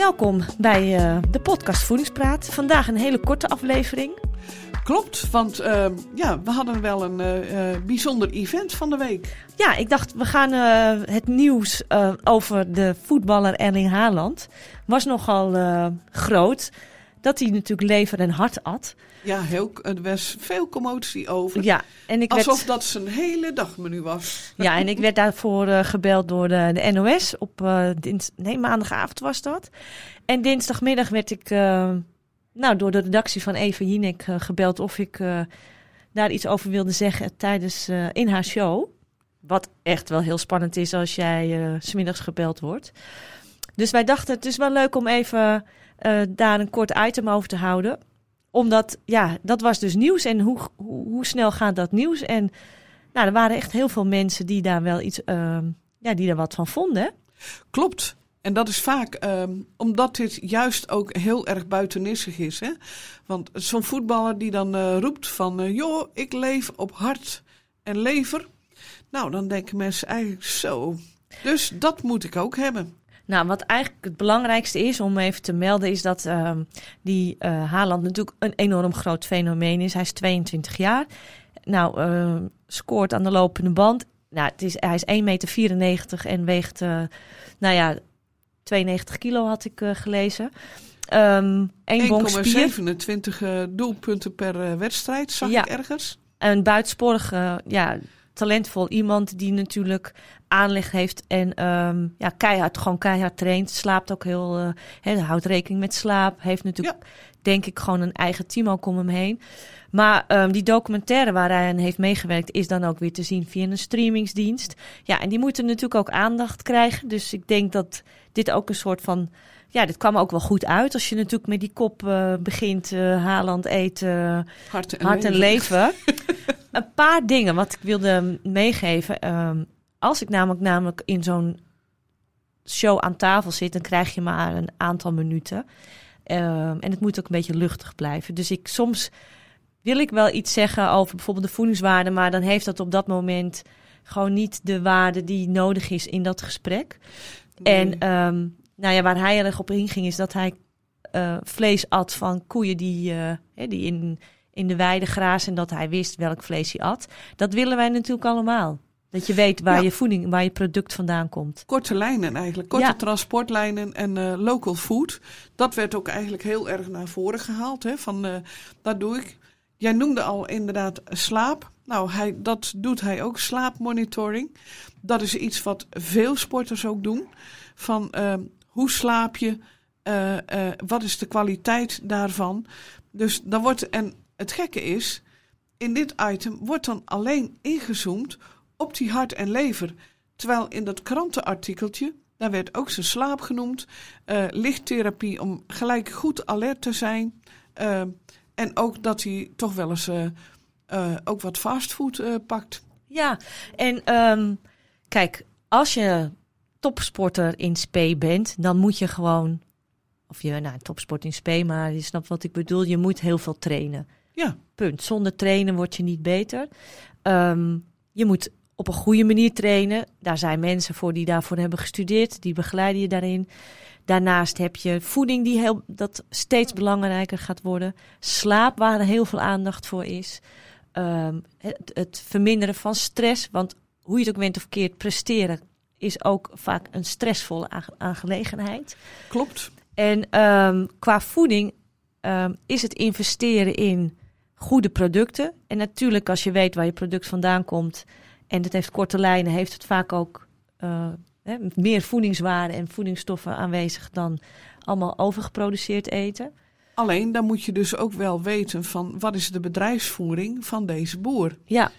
Welkom bij uh, de podcast Voedingspraat. Vandaag een hele korte aflevering. Klopt, want uh, ja, we hadden wel een uh, bijzonder event van de week. Ja, ik dacht we gaan het nieuws over de voetballer Erling Haaland. Was nogal groot dat hij natuurlijk lever en hart at. Ja, heel, er was veel commotie over. Ja, en ik Alsof werd... dat zijn hele dagmenu was. Ja, en ik werd daarvoor uh, gebeld door de, de NOS op uh, dins... nee, maandagavond was dat. En dinsdagmiddag werd ik uh, nou, door de redactie van Eva Jinek gebeld of ik daar iets over wilde zeggen tijdens in haar show. Wat echt wel heel spannend is als jij uh, smiddags gebeld wordt. Dus wij dachten het is wel leuk om even daar een kort item over te houden omdat, ja, dat was dus nieuws. En hoe, hoe, snel gaat dat nieuws? En nou, er waren echt heel veel mensen die daar wel iets, uh, ja, die daar wat van vonden. Klopt. En dat is vaak um, omdat dit juist ook heel erg buitenissig is. Hè? Want zo'n voetballer die dan uh, roept van... Uh, joh, ik leef op hart en lever. Nou, dan denken mensen eigenlijk zo. Dus dat moet ik ook hebben. Nou, wat eigenlijk het belangrijkste is om even te melden, is dat uh, die uh, Haaland natuurlijk een enorm groot fenomeen is. Hij is 22 jaar. Nou, uh, scoort aan de lopende band. Nou, het is, hij is 1,94 meter en weegt, uh, nou ja, 92 kilo had ik gelezen. Um, 1,27 doelpunten per wedstrijd, zag ja. ik ergens. Een buitensporig, ja, talentvol iemand die natuurlijk aanleg heeft en um, ja, keihard, gewoon keihard traint. Slaapt ook heel, uh, he, houdt rekening met slaap. Heeft natuurlijk, ja. denk ik, gewoon een eigen team ook om hem heen. Maar um, die documentaire waar hij aan heeft meegewerkt is dan ook weer te zien via een streamingsdienst. Ja, en die moeten natuurlijk ook aandacht krijgen. Dus ik denk dat dit ook een soort van... Ja, dit kwam ook wel goed uit als je natuurlijk met die kop uh, begint. Uh, Haaland eten, hart en hart leven. En leven. een paar dingen wat ik wilde meegeven. Um, als ik namelijk, namelijk in zo'n show aan tafel zit, dan krijg je maar een aantal minuten. Um, en het moet ook een beetje luchtig blijven. Dus ik soms wil ik wel iets zeggen over bijvoorbeeld de voedingswaarde, maar dan heeft dat op dat moment gewoon niet de waarde die nodig is in dat gesprek. Nee. En um, nou ja, waar hij erg op inging is dat hij uh, vlees at van koeien die, uh, die in, in de weide grazen en dat hij wist welk vlees hij at. Dat willen wij natuurlijk allemaal. Dat je weet waar ja. je voeding, waar je product vandaan komt. Korte lijnen eigenlijk. Korte ja. transportlijnen en uh, local food. Dat werd ook eigenlijk heel erg naar voren gehaald. Hè, van, uh, dat doe ik. Jij noemde al inderdaad slaap. Nou, hij, dat doet hij ook, slaapmonitoring. Dat is iets wat veel sporters ook doen. Van uh, hoe slaap je? wat is de kwaliteit daarvan? Dus dan wordt, en het gekke is, in dit item wordt dan alleen ingezoomd op die hart en lever. Terwijl in dat krantenartikeltje, daar werd ook zijn slaap genoemd. Uh, lichttherapie om gelijk goed alert te zijn. En ook dat hij toch wel eens ook wat fastfood pakt. Ja, en um, kijk, als je topsporter in spe bent, dan moet je gewoon... Of je, nou, topsport in spe, maar je snapt wat ik bedoel. Je moet heel veel trainen. Ja. Punt. Zonder trainen word je niet beter. Um, je moet op een goede manier trainen. Daar zijn mensen voor die daarvoor hebben gestudeerd. Die begeleiden je daarin. Daarnaast heb je voeding die heel, dat steeds belangrijker gaat worden. Slaap waar er heel veel aandacht voor is. Um, het, het, verminderen van stress. Want hoe je het ook bent of keert, presteren is ook vaak een stressvolle aangelegenheid. Klopt. En um, qua voeding um, is het investeren in goede producten. En natuurlijk als je weet waar je product vandaan komt en het heeft korte lijnen, heeft het vaak ook uh, hè, meer voedingswaarde en voedingsstoffen aanwezig dan allemaal overgeproduceerd eten. Alleen dan moet je dus ook wel weten van wat is de bedrijfsvoering van deze boer. Ja.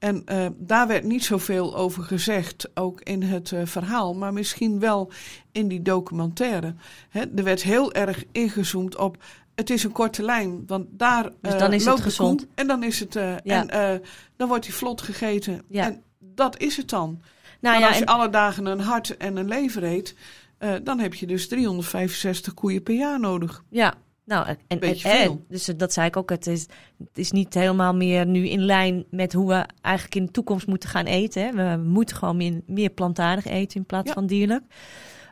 En uh, daar werd niet zoveel over gezegd, ook in het uh, verhaal, maar misschien wel in die documentaire. Hè, er werd heel erg ingezoomd op het is een korte lijn, want daar dus dan is loopt het gezond. en dan is het Ja. en dan wordt hij vlot gegeten. Ja. En dat is het dan. Nou maar ja, als je en- alle dagen een hart en een lever eet, eh, dan heb je dus 365 koeien per jaar nodig. Ja, nou, en, en, en- dus dat zei ik ook. Het is, het is niet helemaal meer nu in lijn met hoe we eigenlijk in de toekomst moeten gaan eten. Hè. We moeten gewoon meer, meer plantaardig eten in plaats Ja. van dierlijk.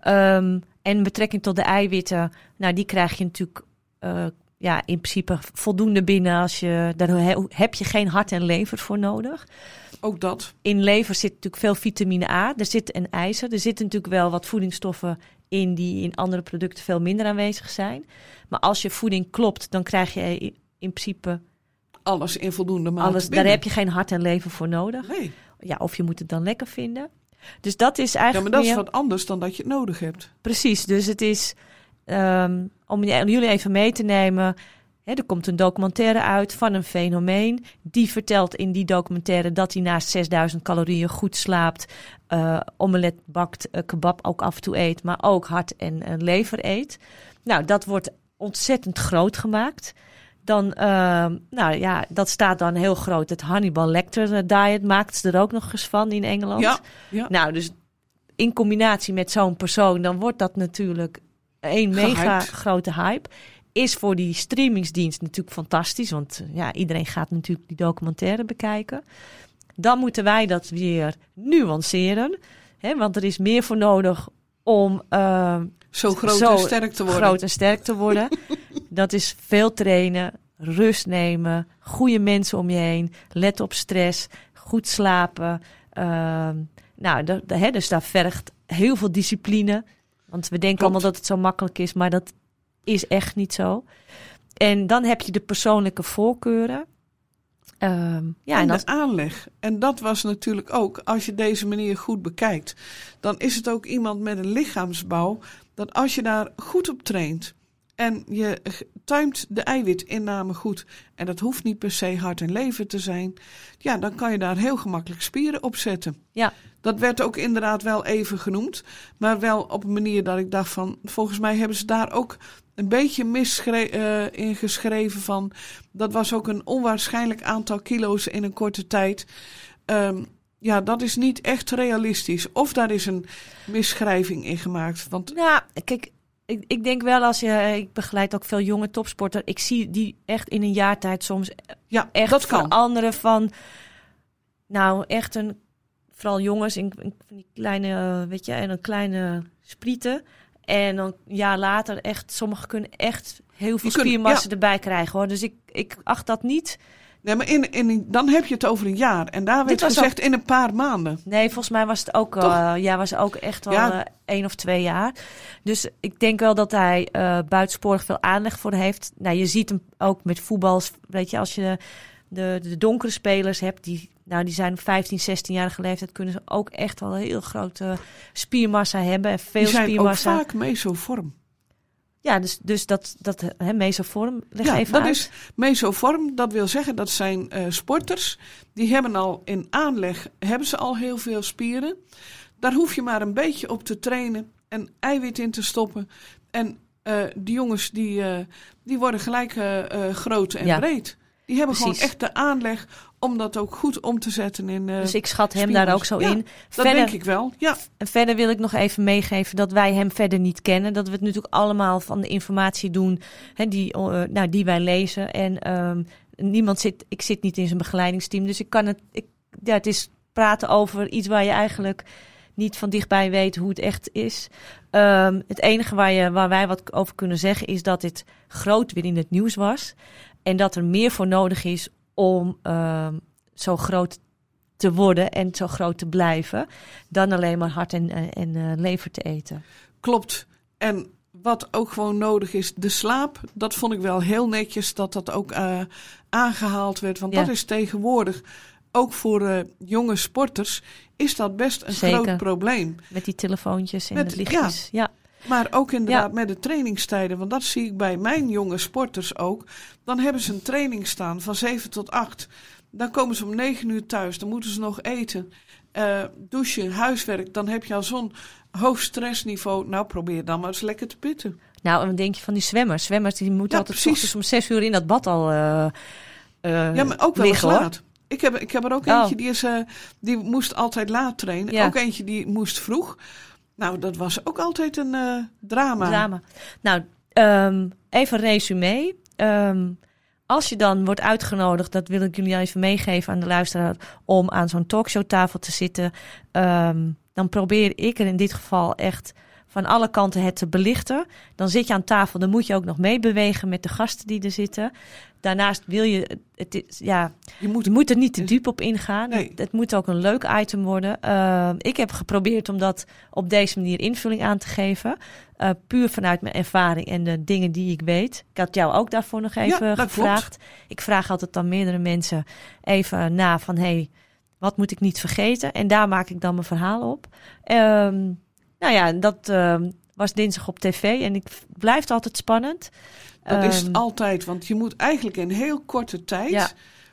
Ehm, En betrekking tot de eiwitten, nou die krijg je natuurlijk uh, ja, in principe voldoende binnen. Als je, daar heb je geen hart en lever voor nodig. Ook dat. In lever zit natuurlijk veel vitamine A. Er zit een ijzer. Er zitten natuurlijk wel wat voedingsstoffen in die in andere producten veel minder aanwezig zijn. Maar als je voeding klopt, dan krijg je in principe alles in voldoende mate. Alles, daar heb je geen hart en lever voor nodig. Nee. Ja, of je moet het dan lekker vinden. Dus dat is eigenlijk. Ja, maar dat is wat anders dan dat je het nodig hebt. Precies. Dus het is um, om jullie even mee te nemen. Er komt een documentaire uit van een fenomeen. Die vertelt in die documentaire dat hij naast 6000 calorieën goed slaapt, uh, omelet bakt, uh, kebab ook af en toe eet, maar ook hart en uh, lever eet. Nou, dat wordt ontzettend groot gemaakt. Dan, ehm, nou ja, dat staat dan heel groot. Het Hannibal Lecter diet maakt ze er ook nog eens van in Engeland. Ja, ja. Nou, dus in combinatie met zo'n persoon, dan wordt dat natuurlijk een mega grote hype. Is voor die streamingsdienst natuurlijk fantastisch. Want ja, iedereen gaat natuurlijk die documentaire bekijken. Dan moeten wij dat weer nuanceren. Hè, want er is meer voor nodig om uh, zo groot en sterk te worden. Groot en sterk te worden. dat is veel trainen, rust nemen, goede mensen om je heen, let op stress, goed slapen. Uh, nou, de, de, hè, dus daar vergt heel veel discipline. Want we denken allemaal dat het zo makkelijk is, maar dat is echt niet zo. En dan heb je de persoonlijke voorkeuren. Um, ja, en, en de aanleg. En dat was natuurlijk ook, als je deze manier goed bekijkt, dan is het ook iemand met een lichaamsbouw dat als je daar goed op traint en je timed de eiwitinname goed, en dat hoeft niet per se hart en lever te zijn, ja, dan kan je daar heel gemakkelijk spieren op zetten. Ja. Dat werd ook inderdaad wel even genoemd, maar wel op een manier dat ik dacht van, volgens mij hebben ze daar ook een beetje mis uh, eh, in geschreven van, dat was ook een onwaarschijnlijk aantal kilo's in een korte tijd. Um, ja, dat is niet echt realistisch. Of daar is een misschrijving in gemaakt. Want... Ja, kijk, ik, ik denk wel als je, ik begeleid ook veel jonge topsporters. Ik zie die echt in een jaar tijd soms ja, echt dat kan. veranderen van, nou echt een, vooral jongens in, in die kleine, weet je, en een kleine sprieten. En dan een jaar later echt, sommigen kunnen echt heel veel spiermassa erbij krijgen hoor. Dus ik, ik acht dat niet Nee, maar in, in, dan heb je het over een jaar. En daar werd gezegd in een paar maanden. Nee, volgens mij was het ook, uh, ja, was ook echt al ja. uh, één of twee jaar. Dus ik denk wel dat hij uh, buitensporig veel aanleg voor heeft. Nou, je ziet hem ook met voetbals. Weet je, als je de, de donkere spelers hebt, die, nou, die zijn 15, 16-jarige leeftijd, kunnen ze ook echt wel een heel grote spiermassa hebben. En veel die zijn spiermassa. ook vaak mesovorm. Ja, dus, dus dat, dat hè, mesovorm, leg ja, even dat uit. is mesovorm. Dat wil zeggen, dat zijn uh, sporters. Die hebben al in aanleg, hebben ze al heel veel spieren. Daar hoef je maar een beetje op te trainen en eiwit in te stoppen. En uh, die jongens, die, uh, die worden gelijk groot en ja. breed. Die hebben Precies. gewoon echt de aanleg om dat ook goed om te zetten in. Uh, dus ik schat hem daar ook zo ja, in. Dat denk ik wel. Ja. En verder wil ik nog even meegeven dat wij hem verder niet kennen. Dat we het natuurlijk allemaal van de informatie doen hè, die, uh, nou, die wij lezen. En um, niemand zit, ik zit niet in zijn begeleidingsteam. Dus ik kan het, ik, ja, het is praten over iets waar je eigenlijk niet van dichtbij weet hoe het echt is. Um, het enige waar, je, waar wij wat over kunnen zeggen is dat dit groot weer in het nieuws was. En dat er meer voor nodig is om uh, zo groot te worden en zo groot te blijven. Dan alleen maar hart en, en uh, lever te eten. Klopt. En wat ook gewoon nodig is, de slaap. Dat vond ik wel heel netjes dat dat ook uh, aangehaald werd. Want ja. dat is tegenwoordig, ook voor uh, jonge sporters, is dat best een Zeker. groot probleem. Met die telefoontjes en Met, het lichtjes. Ja. ja. Maar ook inderdaad ja. met de trainingstijden, want dat zie ik bij mijn jonge sporters ook. Dan hebben ze een training staan van 7 tot 8. Dan komen ze om 9 uur thuis, dan moeten ze nog eten, uh, douchen, huiswerk. Dan heb je al zo'n hoog stressniveau. Nou, probeer dan maar eens lekker te pitten. Nou, en wat denk je van die zwemmers? Zwemmers die moeten ja, altijd om 6 uur in dat bad al. Uh, uh, ja, maar ook wel liggen, laat. Ik heb, ik heb er ook eentje oh. die, is, uh, die moest altijd laat trainen. Ja. Ook eentje die moest vroeg. Nou, dat was ook altijd een uh, drama. Drama. Nou, um, even resume. Um, als je dan wordt uitgenodigd, dat wil ik jullie even meegeven aan de luisteraar, om aan zo'n talkshowtafel te zitten, um, dan probeer ik er in dit geval echt van alle kanten het te belichten. Dan zit je aan tafel, dan moet je ook nog meebewegen met de gasten die er zitten. Daarnaast wil je, het is, ja, Je moet, je moet er niet te diep op ingaan. Nee. Het, het moet ook een leuk item worden. Uh, ik heb geprobeerd om dat op deze manier invulling aan te geven. Uh, puur vanuit mijn ervaring en de dingen die ik weet. Ik had jou ook daarvoor nog even Ja, gevraagd. Ik vraag altijd dan meerdere mensen even na van... Hey, wat moet ik niet vergeten? En daar maak ik dan mijn verhaal op. Um, nou ja, dat um, was dinsdag op tv en ik blijf het altijd spannend. dat is het Um, altijd, want je moet eigenlijk in heel korte tijd... Ja.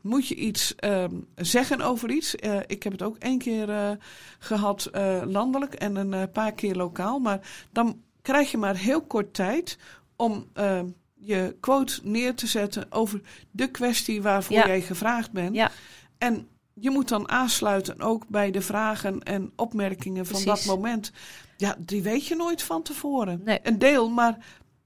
moet je iets ehm, zeggen over iets. Eh, ik heb het ook één keer eh, gehad eh, landelijk en een paar keer lokaal. Maar dan krijg je maar heel kort tijd om ehm, je quote neer te zetten over de kwestie waarvoor Ja. jij gevraagd bent. Ja. En je moet dan aansluiten ook bij de vragen en opmerkingen van Precies. dat moment. Ja, die weet je nooit van tevoren. Nee. Een deel, maar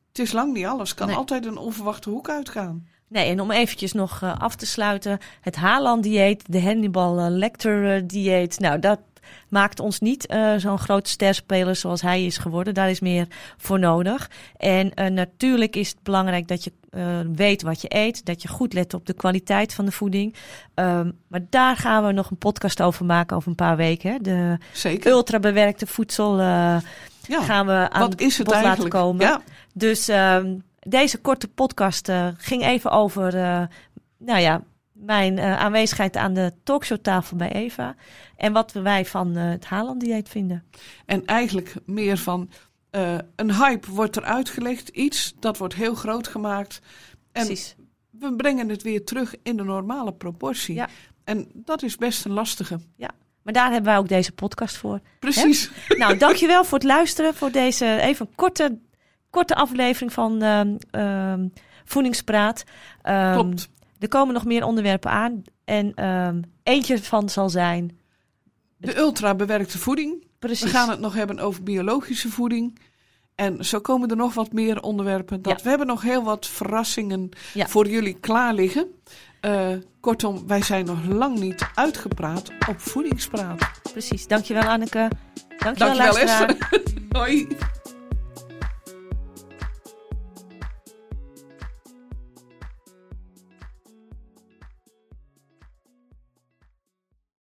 het is lang niet alles. kan Nee. altijd een onverwachte hoek uitgaan. Nee, en om eventjes nog uh, af te sluiten. Het Haaland-dieet, de Hannibal uh, Lecter-dieet. Nou, dat maakt ons niet uh, zo'n grote sterspeler zoals hij is geworden. Daar is meer voor nodig. En uh, natuurlijk is het belangrijk dat je uh, weet wat je eet. Dat je goed let op de kwaliteit van de voeding. Um, maar daar gaan we nog een podcast over maken over een paar weken. Hè. De Zeker. ultra bewerkte voedsel Ja. gaan we aan Wat is het bod laten komen. Ja. Dus um, deze korte podcast ging even over, nou ja, mijn uh, aanwezigheid aan de talkshowtafel bij Eva. En wat wij van uh, het Haaland-dieet vinden. En eigenlijk meer van uh, een hype wordt er uitgelegd. Iets dat wordt heel groot gemaakt. En Precies. we brengen het weer terug in de normale proportie. Ja. En dat is best een lastige. Ja. Maar daar hebben wij ook deze podcast voor. Precies. Hè? Nou, dankjewel voor het luisteren. Voor deze even korte, korte aflevering van um, um, Voedingspraat. Um, Klopt. Er komen nog meer onderwerpen aan. En um, eentje van zal zijn. De ultra bewerkte voeding. Precies. We gaan het nog hebben over biologische voeding. En zo komen er nog wat meer onderwerpen. Dat Ja. We hebben nog heel wat verrassingen Ja. voor jullie klaar liggen. Uh, kortom, wij zijn nog lang niet uitgepraat op voedingspraat. Precies. Dankjewel Anneke. Dankjewel, Dankjewel luisteraar. Esther. Hoi.